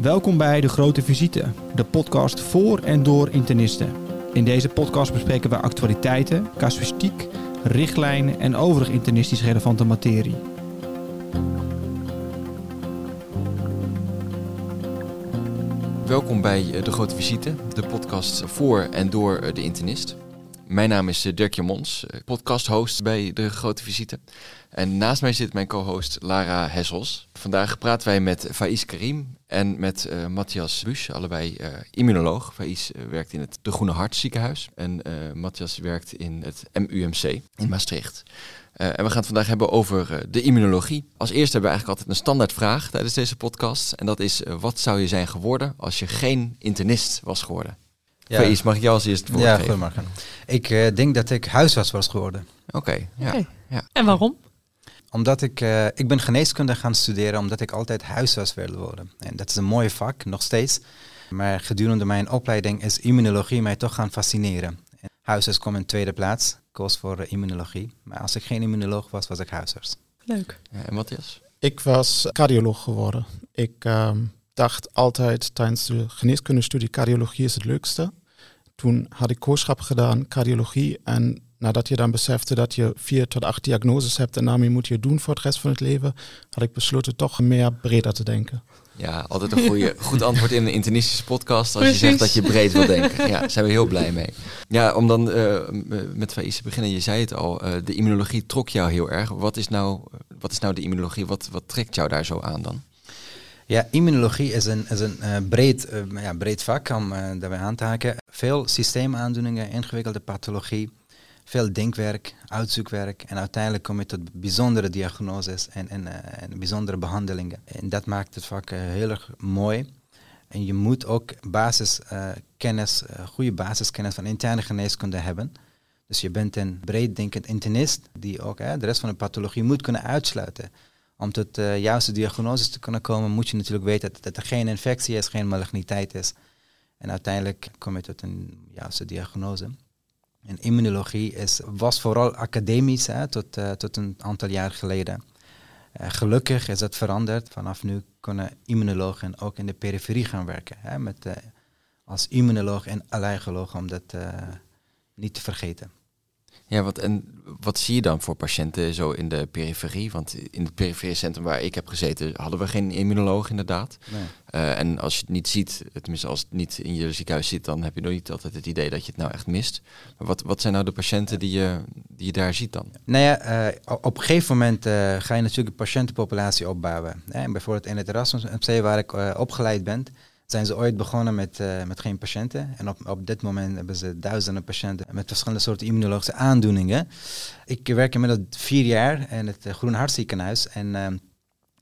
Welkom bij De Grote Visite, de podcast voor en door internisten. In deze podcast bespreken we actualiteiten, casuïstiek, richtlijnen en overig internistisch relevante materie. Welkom bij De Grote Visite, de podcast voor en door de internist. Mijn naam is eh, Dirk Mons, podcast-host bij De Grote Visite. En naast mij zit mijn co-host Lara Hessels. Vandaag praten wij met Faiz Karim en met uh, Matthias Busch, allebei immunoloog. Faiz werkt in het De Groene Hart ziekenhuis en Matthias werkt in het MUMC in Maastricht. en we gaan het vandaag hebben over de immunologie. Als eerste hebben we eigenlijk altijd een standaardvraag tijdens deze podcast. En dat is, wat zou je zijn geworden als je geen internist was geworden? Ja. Mag ik jou als eerste Ja, goedemorgen. Ik denk dat ik huisarts was geworden. Oké, ja. Okay. ja. En waarom? Omdat ik, uh, ik ben geneeskunde gaan studeren omdat ik altijd huisarts wilde worden. En dat is een mooie vak, nog steeds. Maar gedurende mijn opleiding is immunologie mij toch gaan fascineren. En huisarts kwam in tweede plaats. Ik koos voor uh, immunologie. Maar als ik geen immunoloog was, was ik huisarts. Leuk. Ja, en Matthias? Ik was cardioloog geworden. Ik uh, dacht altijd tijdens de geneeskundestudie cardiologie is het leukste. Toen had ik kooschap gedaan, cardiologie. En nadat je dan besefte dat je vier tot acht diagnoses hebt en daarmee moet je doen voor het rest van het leven, had ik besloten toch meer breder te denken. Ja, altijd een goede, goed antwoord in een internistische podcast als je zegt dat je breed wil denken. Ja, daar zijn we heel blij mee. Ja, om dan uh, met Faïs te beginnen, je zei het al, uh, de immunologie trok jou heel erg. Wat is nou, wat is nou de immunologie? Wat, wat trekt jou daar zo aan dan? Ja, immunologie is een, is een uh, breed, ja, breed vak om daarbij aan te haken. Veel systeemaandoeningen, ingewikkelde pathologie veel denkwerk, uitzoekwerk en uiteindelijk kom je tot bijzondere diagnoses en, en, uh, en bijzondere behandelingen. En dat maakt het vak uh, heel erg mooi. En je moet ook basiskennis, uh, goede basiskennis van interne geneeskunde hebben. Dus je bent een breeddenkend internist die ook de rest van de pathologie moet kunnen uitsluiten. Om tot de juiste diagnoses te kunnen komen moet je natuurlijk weten dat, dat er geen infectie is, geen maligniteit is. En uiteindelijk kom je tot een juiste diagnose. En immunologie is, was vooral academisch hè, tot, uh, tot een aantal jaar geleden. Uh, gelukkig is dat veranderd. Vanaf nu kunnen immunologen ook in de periferie gaan werken. Hè, met, als immunoloog en allergoloog, om dat niet te vergeten. Ja, wat, en wat zie je dan voor patiënten zo in de periferie? Want in het perifere centrum waar ik heb gezeten, hadden we geen immunoloog inderdaad. Nee. Uh, en als je het niet ziet, tenminste als het niet in je ziekenhuis zit, dan heb je nog niet altijd het idee dat je het nou echt mist. Maar wat, wat zijn nou de patiënten die je, die je daar ziet dan? Nou ja, uh, op een gegeven moment uh, ga je natuurlijk een patiëntenpopulatie opbouwen. En bijvoorbeeld in het Erasmus MC waar ik opgeleid ben, zijn ze ooit begonnen met, uh, met geen patiënten. En op, op dit moment hebben ze duizenden patiënten met verschillende soorten immunologische aandoeningen. Ik werk inmiddels vier jaar in het uh, Groen Hartziekenhuis. En uh,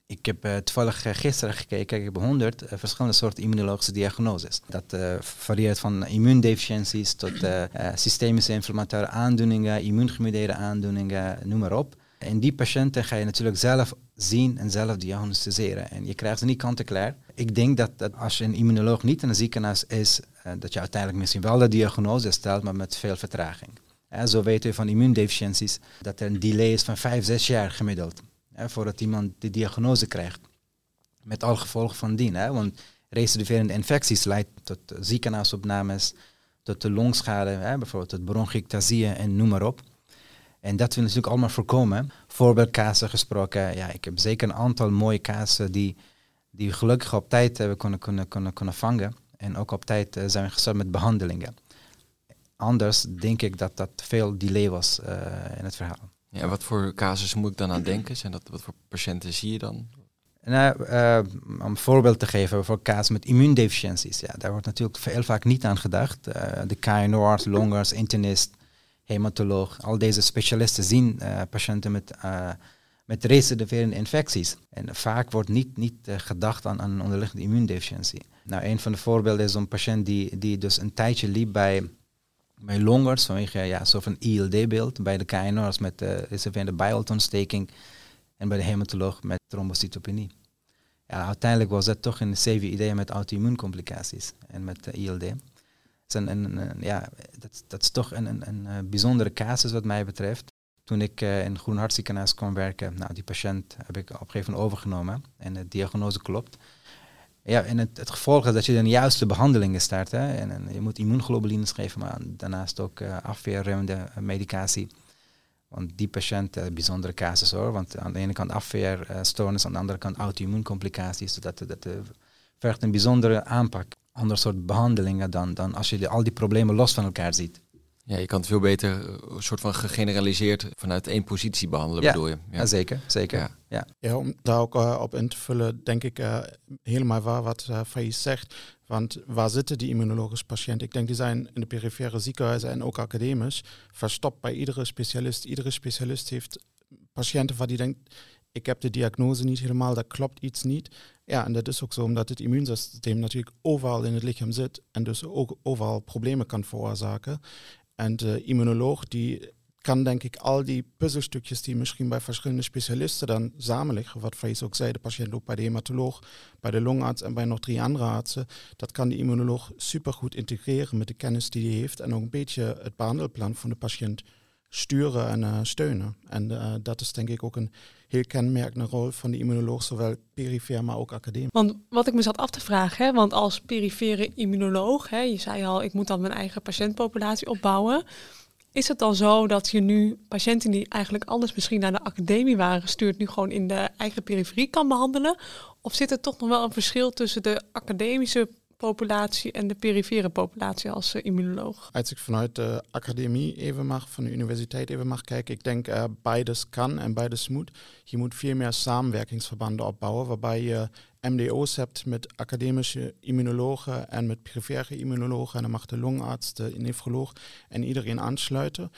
ik heb toevallig gisteren gekeken, ik heb honderd verschillende soorten immunologische diagnoses. Dat varieert van immuundeficiënties tot systemische inflammatoire aandoeningen, immuungemediëerde aandoeningen, noem maar op. En die patiënten ga je natuurlijk zelf zien en zelf diagnosticeren. En je krijgt ze niet kant-en-klaar. Ik denk dat, dat, als je een immunoloog niet in een ziekenhuis is, uh, dat je uiteindelijk misschien wel de diagnose stelt, maar met veel vertraging. Zo weten we van immuundeficiënties dat er een delay is van 5, 6 jaar gemiddeld. Voordat iemand de diagnose krijgt. Met al gevolgen van dien. Want recidiverende infecties leiden tot ziekenhuisopnames, tot de longschade, bijvoorbeeld tot bronchiectasieën en noem maar op. En dat willen we natuurlijk allemaal voorkomen. Voorbeeldkazen gesproken. Ja, ik heb zeker een aantal mooie kazen die, die gelukkig op tijd hebben kunnen, kunnen, kunnen, kunnen vangen. En ook op tijd uh, zijn we gestart met behandelingen. Anders denk ik dat dat veel delay was uh, in het verhaal. Ja, wat voor casus moet ik dan aan denken? Zijn dat, wat voor patiënten zie je dan? Nou, uh, om een voorbeeld te geven voor casus met immuundeficiënties. Ja, daar wordt natuurlijk heel vaak niet aan gedacht. de KNO'ers, longers, internist, hematoloog. Al deze specialisten zien uh, patiënten met, uh, met recidiverende infecties. En vaak wordt niet, niet uh, gedacht aan, aan onderliggende immuundeficiëntie. Nou, een van de voorbeelden is een patiënt die, die dus een tijdje liep bij, bij longers, vanwege ja, soort ILD-beeld, bij de KNO's met uh, recidiverende bijaltontsteking en bij de hematoloog met trombocytopenie. Ja, uiteindelijk was dat toch een CVID met auto-immuuncomplicaties en met ILD een, een, ja, dat, dat is toch een, een, een, eh, bijzondere casus wat mij betreft. Toen ik uh, in Groen Hartziekenhuis kwam werken, nou, die patiënt heb ik op een gegeven moment overgenomen en de diagnose klopt. Ja, en het, gevolg is dat je de juiste behandelingen start. En, en je moet immuunglobulines geven, maar daarnaast ook uh, afweerremmende medicatie. Want die patiënt, uh, bijzondere casus hoor. Want aan de ene kant afweerstoornis, aan de andere kant auto-immuuncomplicaties. Dat, dat uh, vergt een bijzondere aanpak. Ander soort behandelingen dan, dan als je de, al die problemen los van elkaar ziet. Ja, je kan het veel beter een soort van gegeneraliseerd vanuit één positie behandelen, ja. bedoel je? Ja, ja zeker. zeker. Ja. Ja. ja. om daar ook uh, op in te vullen, denk ik uh, helemaal waar wat uh, Faiz zegt. Want waar zitten die immunologische patiënten? Ik denk die zijn in de perifere ziekenhuizen en ook academisch verstopt bij iedere specialist. Iedere specialist heeft patiënten waar die denkt, ik heb de diagnose niet helemaal, dat klopt iets niet. Ja, en dat is ook zo omdat het immuunsysteem natuurlijk overal in het lichaam zit en dus ook overal problemen kan veroorzaken. En de immunoloog die kan denk ik al die puzzelstukjes die misschien bij verschillende specialisten dan samen liggen, wat Vrees ook zei, de patiënt loopt bij de hematoloog, bij de longarts en bij nog drie andere artsen, dat kan de immunoloog supergoed integreren met de kennis die hij heeft en ook een beetje het behandelplan van de patiënt sturen en uh, steunen. En uh, dat is denk ik ook een heel kenmerkende rol van de immunoloog, zowel perifeer maar ook academisch. Want wat ik me zat af te vragen, hè, want als perifere immunoloog, hè, je zei al, ik moet dan mijn eigen patiëntpopulatie opbouwen. Is het dan zo dat je nu patiënten die eigenlijk anders misschien naar de academie waren gestuurd, nu gewoon in de eigen periferie kan behandelen? Of zit er toch nog wel een verschil tussen de academische populatie en de perifere populatie als uh, immunoloog? Als ik vanuit de academie even mag, van de universiteit even mag kijken, ik denk uh, beides kan en beides moet. Je moet veel meer samenwerkingsverbanden opbouwen, waarbij je MDO's hebt met academische immunologen en met perifere immunologen. En dan mag de longarts, de nefroloog en iedereen aansluiten.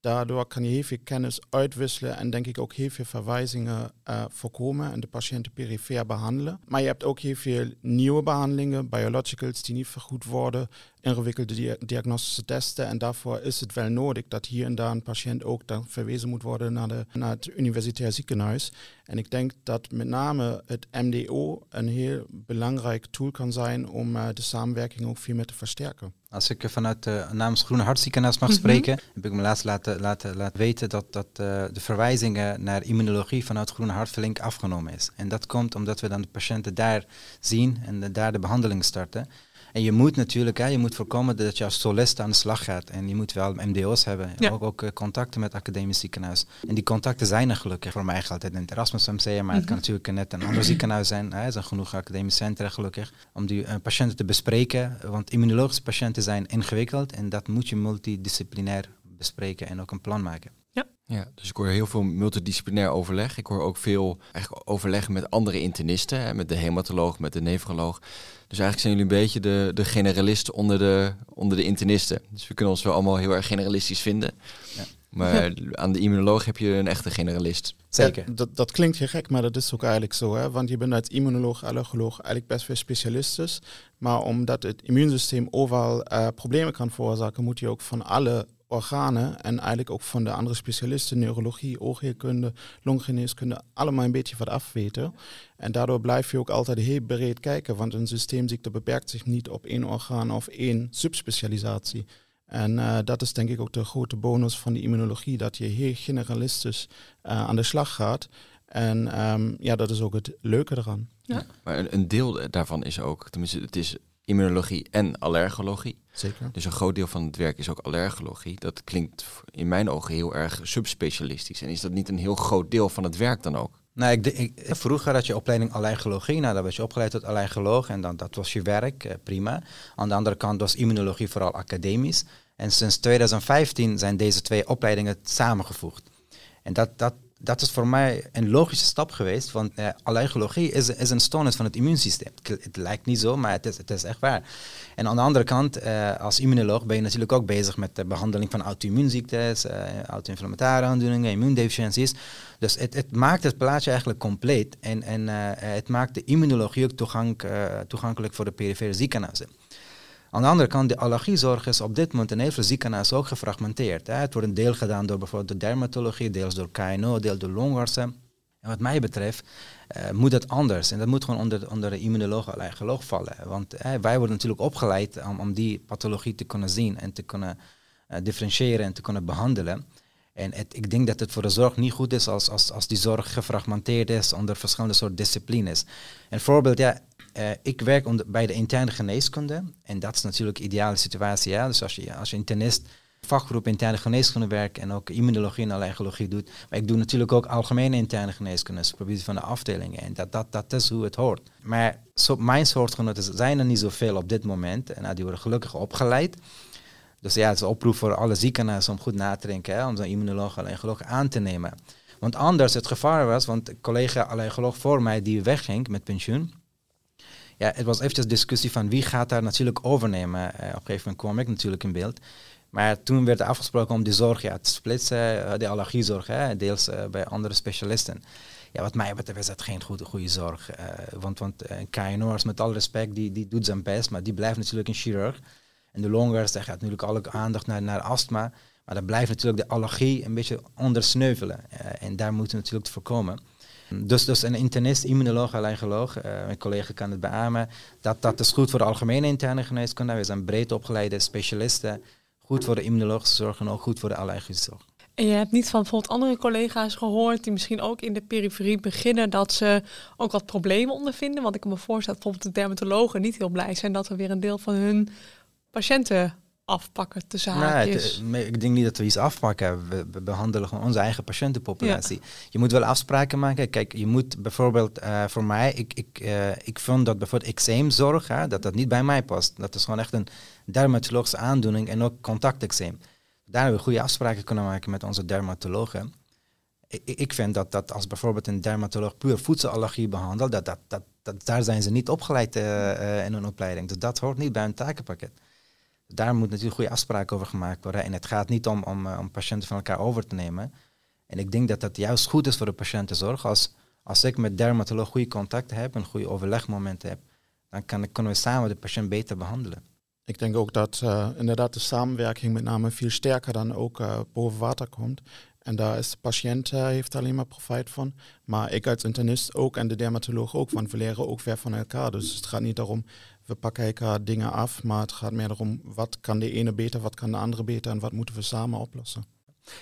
Daardoor kan je heel veel kennis uitwisselen en denk ik ook heel veel verwijzingen uh, voorkomen en de patiënten perifere behandelen. Maar je hebt ook heel veel nieuwe behandelingen, biologicals die niet vergoed worden, ingewikkelde dia diagnostische testen. En daarvoor is het wel nodig dat hier en daar een patiënt ook dan verwezen moet worden naar, de, naar het universitair ziekenhuis. En ik denk dat met name het MDO een heel belangrijk tool kan zijn om uh, de samenwerking ook veel meer te versterken. Als ik vanuit de namens Groene Hartziekenhuis mag mm -hmm. spreken, heb ik me laatst laten, laten, laten weten dat, dat uh, de verwijzingen naar immunologie vanuit Groene Hart flink afgenomen is. En dat komt omdat we dan de patiënten daar zien en de, daar de behandeling starten. En je moet natuurlijk, hè, je moet voorkomen dat je als solist aan de slag gaat. En je moet wel MDO's hebben. Ja. Ook, ook uh, contacten met academisch ziekenhuis. En die contacten zijn er gelukkig. Voor mij altijd in het Erasmus MC, maar mm -hmm. het kan natuurlijk net een ander ziekenhuis zijn. Hè. Er zijn genoeg academische centra gelukkig. Om die uh, patiënten te bespreken. Want immunologische patiënten zijn ingewikkeld. En dat moet je multidisciplinair bespreken en ook een plan maken. Ja. Dus ik hoor heel veel multidisciplinair overleg. Ik hoor ook veel eigenlijk overleg met andere internisten, hè, met de hematoloog, met de nefroloog. Dus eigenlijk zijn jullie een beetje de, de generalisten onder de, onder de internisten. Dus we kunnen ons wel allemaal heel erg generalistisch vinden. Ja. Maar aan de immunoloog heb je een echte generalist. Zeker. Ja, dat, dat klinkt heel gek, maar dat is ook eigenlijk zo. Hè? Want je bent als immunoloog, allergoloog eigenlijk best veel specialistisch. Maar omdat het immuunsysteem overal uh, problemen kan veroorzaken, moet je ook van alle organen en eigenlijk ook van de andere specialisten, neurologie, oogheelkunde, longgeneeskunde, allemaal een beetje wat afweten. En daardoor blijf je ook altijd heel breed kijken, want een systeemziekte beperkt zich niet op één orgaan of één subspecialisatie. En uh, dat is denk ik ook de grote bonus van de immunologie, dat je heel generalistisch uh, aan de slag gaat. En um, ja, dat is ook het leuke eraan. Ja. Maar een, een deel daarvan is ook, tenminste het is immunologie en allergologie. Zeker. Dus een groot deel van het werk is ook allergologie. Dat klinkt in mijn ogen heel erg subspecialistisch. En is dat niet een heel groot deel van het werk dan ook? Nou, ik, ik, vroeger had je opleiding allergologie. Nou, dan was je opgeleid tot allergoloog en dan, dat was je werk, eh, prima. Aan de andere kant was immunologie vooral academisch. En sinds 2015 zijn deze twee opleidingen samengevoegd. En dat, dat, dat is voor mij een logische stap geweest, want eh, allergologie is, een stoornis van het immuunsysteem. Het, lijkt niet zo, maar het is, het is echt waar. En aan de andere kant, eh, als immunoloog ben je natuurlijk ook bezig met de behandeling van auto-immuunziektes, uh, auto-inflammatoire aandoeningen, immuundeficiënties. Dus het, het, maakt het plaatje eigenlijk compleet en, en uh, het maakt de immunologie ook toegank, toegankelijk voor de perifere ziekenhuizen. Aan de andere kant, de allergiezorg is op dit moment in heel veel ziekenhuizen ook gefragmenteerd. Het wordt een deel gedaan door bijvoorbeeld de dermatologie, deels door KNO, deels door longartsen. En wat mij betreft uh, moet dat anders. En dat moet gewoon onder, onder de immunoloog allergoloog vallen. Want uh, wij worden natuurlijk opgeleid om, om die pathologie te kunnen zien en te kunnen uh, differentiëren en te kunnen behandelen. En het, ik denk dat het voor de zorg niet goed is als, als, als die zorg gefragmenteerd is onder verschillende soorten disciplines. Een voorbeeld, ja, eh, ik werk onder, bij de interne geneeskunde en dat is natuurlijk de ideale situatie. Ja? Dus als je als internist vakgroep interne geneeskunde werkt en ook immunologie en allergologie doet. Maar ik doe natuurlijk ook algemene interne geneeskunde, supervisie van de afdelingen. En dat, dat, dat is hoe het hoort. Maar zo, mijn soortgenoten zijn er niet zoveel op dit moment. En nou, die worden gelukkig opgeleid. Dus ja, het is een oproep voor alle ziekenhuizen om goed na te denken, om zo'n immunoloog allergoloog aan te nemen. Want anders het gevaar was, want een collega allergoloog voor mij die wegging met pensioen, ja, het was eventjes discussie van wie gaat daar natuurlijk overnemen. Uh, op een gegeven moment kwam ik natuurlijk in beeld. Maar toen werd afgesproken om die zorg ja, te splitsen, uh, de allergiezorg, hè, deels uh, bij andere specialisten. Ja, wat mij betreft is dat geen goede, goede zorg. want want KNO'ers, met alle respect, die, die doet zijn best, maar die blijft natuurlijk een chirurg. En de longarts, daar gaat natuurlijk alle aandacht naar, naar astma. Maar dan blijft natuurlijk de allergie een beetje ondersneuvelen. en daar moeten we natuurlijk voorkomen. Dus, dus een internist, immunoloog, allergoloog, uh, mijn collega kan het beamen, dat, dat is goed voor de algemene interne geneeskunde. We zijn breed opgeleide specialisten, goed voor de immunologische zorg en ook goed voor de allergische zorg. En je hebt niet van bijvoorbeeld andere collega's gehoord die misschien ook in de periferie beginnen dat ze ook wat problemen ondervinden? Want ik kan me voorstellen dat bijvoorbeeld de dermatologen niet heel blij zijn dat er weer een deel van hun patiënten afpakken te zaakjes. Nee, ik denk niet dat we iets afpakken. We, behandelen gewoon onze eigen patiëntenpopulatie. Je moet wel afspraken maken. Kijk, je moet bijvoorbeeld uh, voor mij, ik, ik, uh, ik vind dat bijvoorbeeld eczeemzorg, hè, dat dat niet bij mij past. Dat is gewoon echt een dermatologische aandoening en ook contacteczeem. Daar hebben we goede afspraken kunnen maken met onze dermatologen. Ik, ik vind dat, dat als bijvoorbeeld een dermatoloog puur voedselallergie behandelt, dat, dat, dat, dat, daar zijn ze niet opgeleid uh, in hun opleiding. Dus dat hoort niet bij een takenpakket daar moet natuurlijk goede afspraken over gemaakt worden. En het gaat niet om, om, eh, om patiënten van elkaar over te nemen. En ik denk dat dat juist goed is voor de patiëntenzorg. Als, als ik met dermatoloog goede contact heb, een goede overlegmoment heb, dan kan, kunnen we samen de patiënt beter behandelen. Ik denk ook dat uh, inderdaad de samenwerking met name veel sterker dan ook uh, boven water komt. En daar is de patiënt heeft alleen maar profijt van. Maar ik als internist ook en de dermatoloog ook, want we leren ook weer van elkaar. Dus het gaat niet daarom we pakken elkaar dingen af, maar het gaat meer om wat kan de ene beter, wat kan de andere beter en wat moeten we samen oplossen.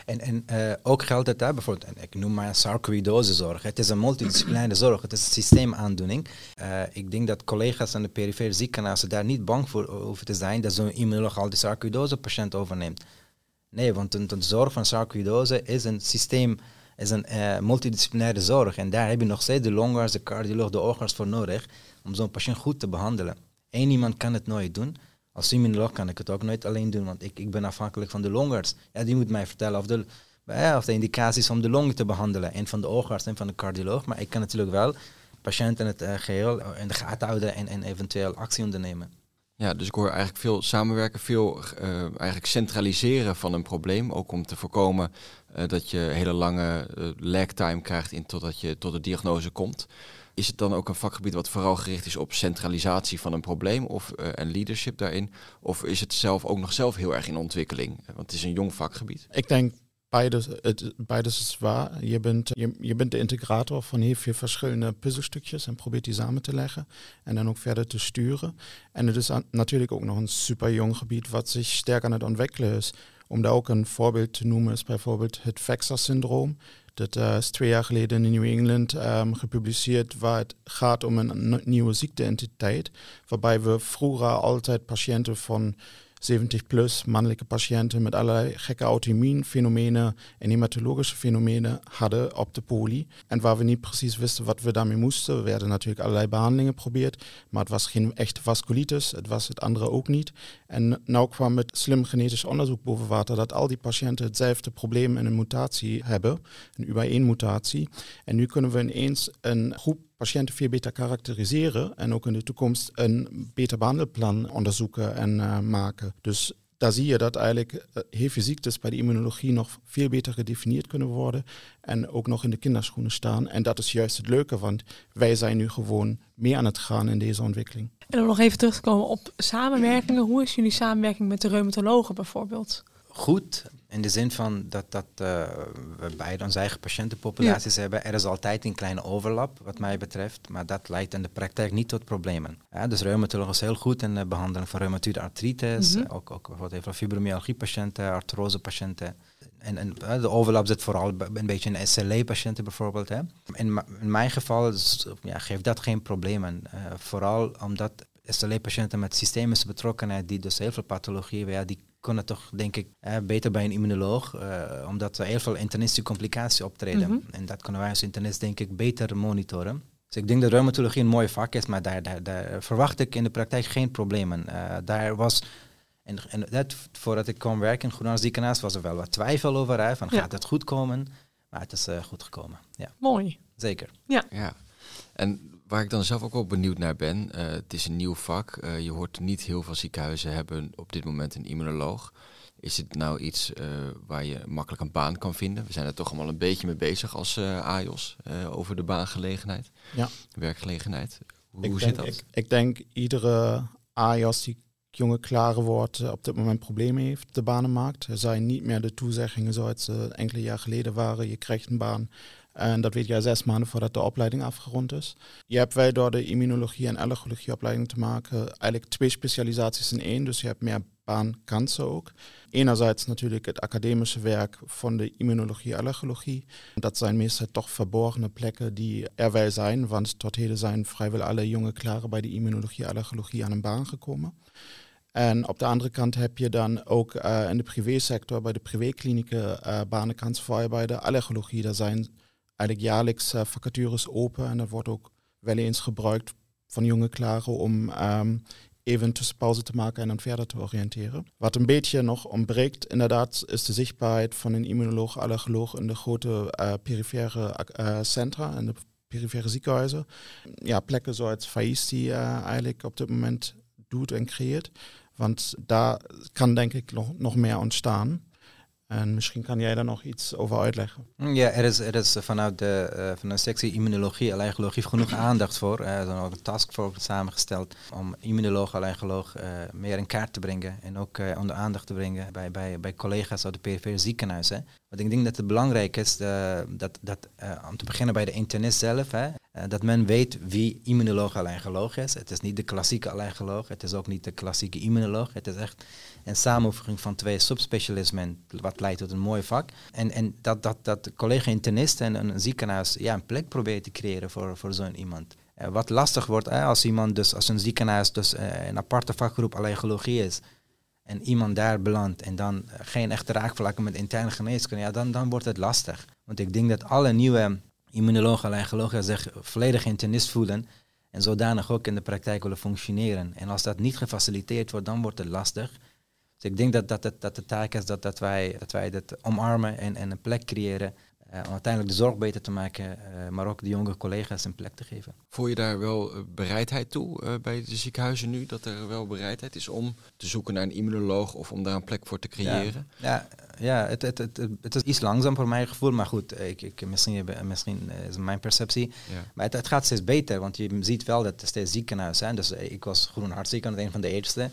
En, en uh, ook geldt het, hè, bijvoorbeeld, ik noem maar sarcoïdosezorg. Het is een multidisciplinaire zorg, het is een systeemaandoening. Uh, ik denk dat collega's aan de perifere ziekenhuizen daar niet bang voor hoeven te zijn dat zo'n immunoloog al die sarcoïdose-patiënt overneemt. Nee, want de, zorg van sarcoïdose is een systeem, is een uh, multidisciplinaire zorg. En daar heb je nog steeds de longarts, de cardioloog, de oogarts voor nodig om zo'n patiënt goed te behandelen. Eén iemand kan het nooit doen. Als immunoloog kan ik het ook nooit alleen doen, want ik, ik ben afhankelijk van de longarts. Ja, die moet mij vertellen of de, of de indicaties om de longen te behandelen. En van de oogarts en van de cardioloog. Maar ik kan natuurlijk wel patiënten het uh, geheel in de gaten houden en, en eventueel actie ondernemen. Ja, dus ik hoor eigenlijk veel samenwerken, veel eigenlijk centraliseren van een probleem. Ook om te voorkomen dat je hele lange lag time krijgt in totdat je tot de diagnose komt. Is het dan ook een vakgebied wat vooral gericht is op centralisatie van een probleem of uh, en leadership daarin? Of is het zelf ook nog zelf heel erg in ontwikkeling? Want het is een jong vakgebied. Ik denk beides, het, beides is waar. Je bent, je, je bent de integrator van heel veel verschillende puzzelstukjes en probeert die samen te leggen en dan ook verder te sturen. En het is natuurlijk ook nog een super jong gebied wat zich sterk aan het ontwikkelen is. Om daar ook een voorbeeld te noemen is bijvoorbeeld het VEXA-syndroom. Dat uh, is twee jaar geleden in New England um, gepubliceerd, waar het gaat om een nieuwe ziekteentiteit, waarbij we vroeger altijd patiënten van 70 plus mannelijke patiënten met allerlei gekke auto-immuunfenomenen en hematologische fenomenen hadden op de poli. En waar we niet precies wisten wat we daarmee moesten. We werden natuurlijk allerlei behandelingen geprobeerd, maar het was geen echte vasculitis, het was het andere ook niet. En nou kwam met slim genetisch onderzoek boven water dat al die patiënten hetzelfde probleem en een mutatie hebben, een über mutatie. En nu kunnen we ineens een groep patiënten veel beter karakteriseren en ook in de toekomst een beter behandelplan onderzoeken en uh, maken. Dus daar zie je dat eigenlijk uh, heel veel ziektes bij de immunologie nog veel beter gedefinieerd kunnen worden en ook nog in de kinderschoenen staan. En dat is juist het leuke, want wij zijn nu gewoon meer aan het gaan in deze ontwikkeling. En om nog even terug te komen op samenwerkingen, hoe is jullie samenwerking met de reumatologen bijvoorbeeld? Goed, in de zin van dat, dat uh, we beide onze eigen patiëntenpopulaties ja. hebben. Er is altijd een kleine overlap, wat mij betreft. Maar dat leidt in de praktijk niet tot problemen. Ja, dus reumatoloog is heel goed in de behandeling van reumatoïde artritis. Mm -hmm. Ook, ook bijvoorbeeld fibromyalgiepatiënten, artrosepatiënten. en, en eh, de overlap zit vooral een beetje in SLE-patiënten bijvoorbeeld. Hè. In, in mijn geval ja, geeft dat geen problemen. Eh, vooral omdat SLE-patiënten met systemische betrokkenheid, die dus heel veel pathologieën hebben, ja, die kunnen toch denk ik eh, beter bij een immunoloog, eh, omdat er heel veel internistische complicaties optreden. Mhm. En dat kunnen wij als internist denk ik beter monitoren. Dus ik denk dat reumatologie een mooi vak is, maar daar, daar, daar verwacht ik in de praktijk geen problemen. Eh, daar was, en, en dat, voordat ik kwam werken in Groenlands ziekenhuis, was er wel wat twijfel over, hè, van Ja. gaat het goed komen? Maar het is eh, goed gekomen, ja, Mooi. zeker. Ja, en waar ik dan zelf ook wel benieuwd naar ben, eh, het is een nieuw vak. Eh, je hoort niet heel veel ziekenhuizen hebben op dit moment een immunoloog. Is het nou iets eh, waar je makkelijk een baan kan vinden? We zijn er toch allemaal een beetje mee bezig als AJOS over de baangelegenheid, Ja. werkgelegenheid. Hoe, ik hoe denk, zit dat? Ik, ik denk iedere AIAS die jonge klare wordt op dit moment problemen heeft de banenmarkt. Er zijn niet meer de toezeggingen zoals ze enkele jaar geleden waren. Je krijgt een baan en dat weet je zes maanden voordat de opleiding afgerond is. Je hebt wij door de immunologie en allergologie opleiding te maken eigenlijk twee specialisaties in één. Dus je hebt meer baankansen ook. Enerzijds natuurlijk het academische werk van de immunologie allergologie. Dat zijn meestal toch verborgene plekken die er wel zijn, want tot heden zijn vrijwel alle jonge klaren bij de immunologie allergologie aan een baan gekomen. En op de andere kant heb je dan ook eh, in de privésector, bij de privéklinieken, eh banenkansen voor bij de allergologie. Daar zijn eigenlijk jaarlijks eh, vacatures open en dat wordt ook wel eens gebruikt van jonge klaren om ehm, even tussenpauze te maken en dan verder te oriënteren. Wat een beetje nog ontbreekt, inderdaad, is de zichtbaarheid van een immunoloog, allergoloog in de grote eh perifere eh, centra en de perifere ziekenhuizen. Ja, plekken zoals Faiz die eigenlijk op dit moment doet en creëert. Want daar kan denk ik nog meer ontstaan. En misschien kan jij daar nog iets over uitleggen. Ja, er is, er is vanuit de, eh, van de sectie immunologie, allergologie genoeg aandacht voor. Eh, er is ook een taskforce samengesteld om immunoloog, allergoloog eh, meer in kaart te brengen. En ook onder aandacht te brengen bij, bij, bij collega's uit de perifere ziekenhuizen. Want ik denk dat het belangrijk is eh, dat, dat eh, om te beginnen bij de internist zelf, hè, eh, dat men weet wie immunoloog allergoloog is. Het is niet de klassieke allergoloog, het is ook niet de klassieke immunoloog. Het is echt een samenvoeging van twee subspecialismen, wat leidt tot een mooi vak. En, en dat, dat, dat collega-internist en een ziekenhuis ja, een plek probeert te creëren voor, voor zo'n iemand. Wat lastig wordt als iemand, dus als een ziekenhuis dus een aparte vakgroep allergologie is en iemand daar belandt en dan geen echte raakvlakken met interne geneeskunde, ja, dan, dan wordt het lastig. Want ik denk dat alle nieuwe immunologen, allergologen zich volledig internist voelen en zodanig ook in de praktijk willen functioneren. En als dat niet gefaciliteerd wordt, dan wordt het lastig. Dus ik denk dat, dat, dat de taak is dat, dat, wij, dat wij dit omarmen en, en een plek creëren eh, om uiteindelijk de zorg beter te maken, eh, maar ook de jonge collega's een plek te geven. Voel je daar wel eh, bereidheid toe bij de ziekenhuizen nu? Dat er wel bereidheid is om te zoeken naar een immunoloog of om daar een plek voor te creëren? Ja, ja het, het, het, het, het is iets langzaam voor mijn gevoel, maar goed, ik, ik, misschien, misschien is het mijn perceptie. Ja. Maar het, het gaat steeds beter, want je ziet wel dat er steeds ziekenhuizen zijn. Dus ik was Groen Hartziekenhuis, een van de eerste.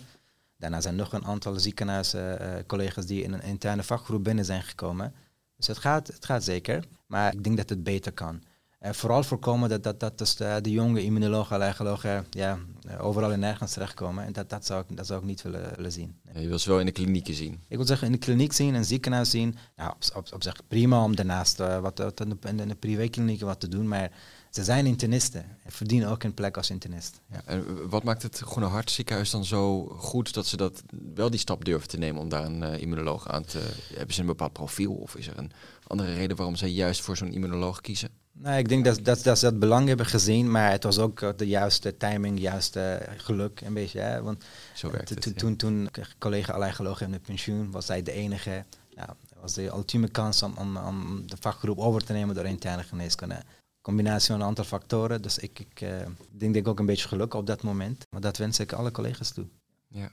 Daarna zijn nog een aantal ziekenhuiscollega's die in een interne vakgroep binnen zijn gekomen. Dus het gaat, het gaat zeker, maar ik denk dat het beter kan. Uh, vooral voorkomen dat, dat, dat dus de, de jonge immunologen, allergologen ja, overal en nergens terechtkomen. En dat, dat, zou ik, dat zou ik niet willen, willen zien. Je wil ze wel in de klinieken zien? Ik wil zeggen in de kliniek zien, in een ziekenhuis zien. Nou, op, op, op zich prima om daarnaast uh, wat, wat in de, in de privéklinieken wat te doen, maar ze zijn internisten en verdienen ook een plek als internist. Ja. En wat maakt het Groene Hart ziekenhuis dan zo goed dat ze dat wel die stap durven te nemen om daar een uh, immunoloog aan te... Hebben ze een bepaald profiel of is er een andere reden waarom zij juist voor zo'n immunoloog kiezen? Nou, ik denk dat, dat, dat ze dat belang hebben gezien, maar het was ook de juiste timing, juiste geluk een beetje. Hè? Want Zo werkt het, toen, ja. toen, toen collega allergoloog in de pensioen was zij de enige. Nou, was de ultieme kans om, om, om de vakgroep over te nemen door interne geneeskunde combinatie van een aantal factoren. Dus ik, ik uh, denk dat ik ook een beetje geluk op dat moment. Maar dat wens ik alle collega's toe. Ja.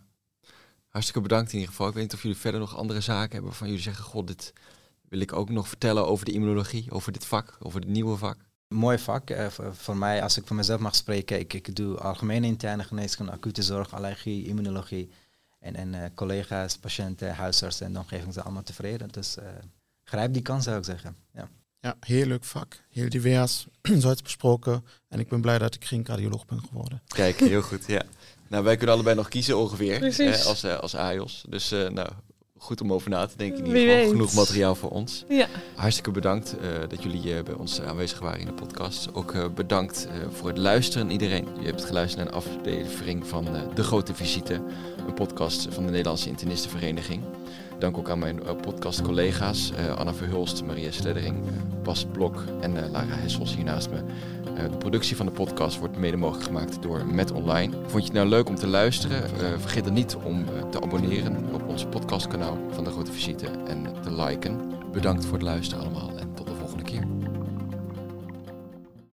Hartstikke bedankt in ieder geval. Ik weet niet of jullie verder nog andere zaken hebben waarvan jullie zeggen... God, dit wil ik ook nog vertellen over de immunologie, over dit vak, over het nieuwe vak. Mooi vak. Uh, voor, voor, mij, als ik voor mezelf mag spreken, ik, ik doe algemene interne geneeskunde, acute zorg, allergie, immunologie. En, en uh, collega's, patiënten, huisartsen en de omgeving zijn allemaal tevreden. Dus grijp die kans zou ik zeggen. Ja. Ja, heel leuk vak. Heel divers, zoals besproken. En ik ben blij dat ik geen cardioloog ben geworden. Kijk, heel goed, ja. Nou, wij kunnen allebei nog kiezen ongeveer Precies. eh, als, uh, als AIOS. Dus uh, nou, goed om over na te denken. In Wie ieder geval weet. genoeg materiaal voor ons. Ja, Hartstikke bedankt eh, dat jullie eh, bij ons aanwezig waren in de podcast. Ook eh, bedankt eh, voor het luisteren iedereen. Je hebt geluisterd naar een aflevering van eh, De Grote Visite. Een podcast van de Nederlandse Internistenvereniging. Dank ook aan mijn eh, podcastcollega's eh, Anna Verhulst, Maria Sleddering, Bas Blok en eh, Lara Hessels hier naast me. De productie van de podcast wordt mede mogelijk gemaakt door Met Online. Vond je het nou leuk om te luisteren? Vergeet dan niet om te abonneren op ons podcastkanaal van De Grote Visite en te liken. Bedankt voor het luisteren allemaal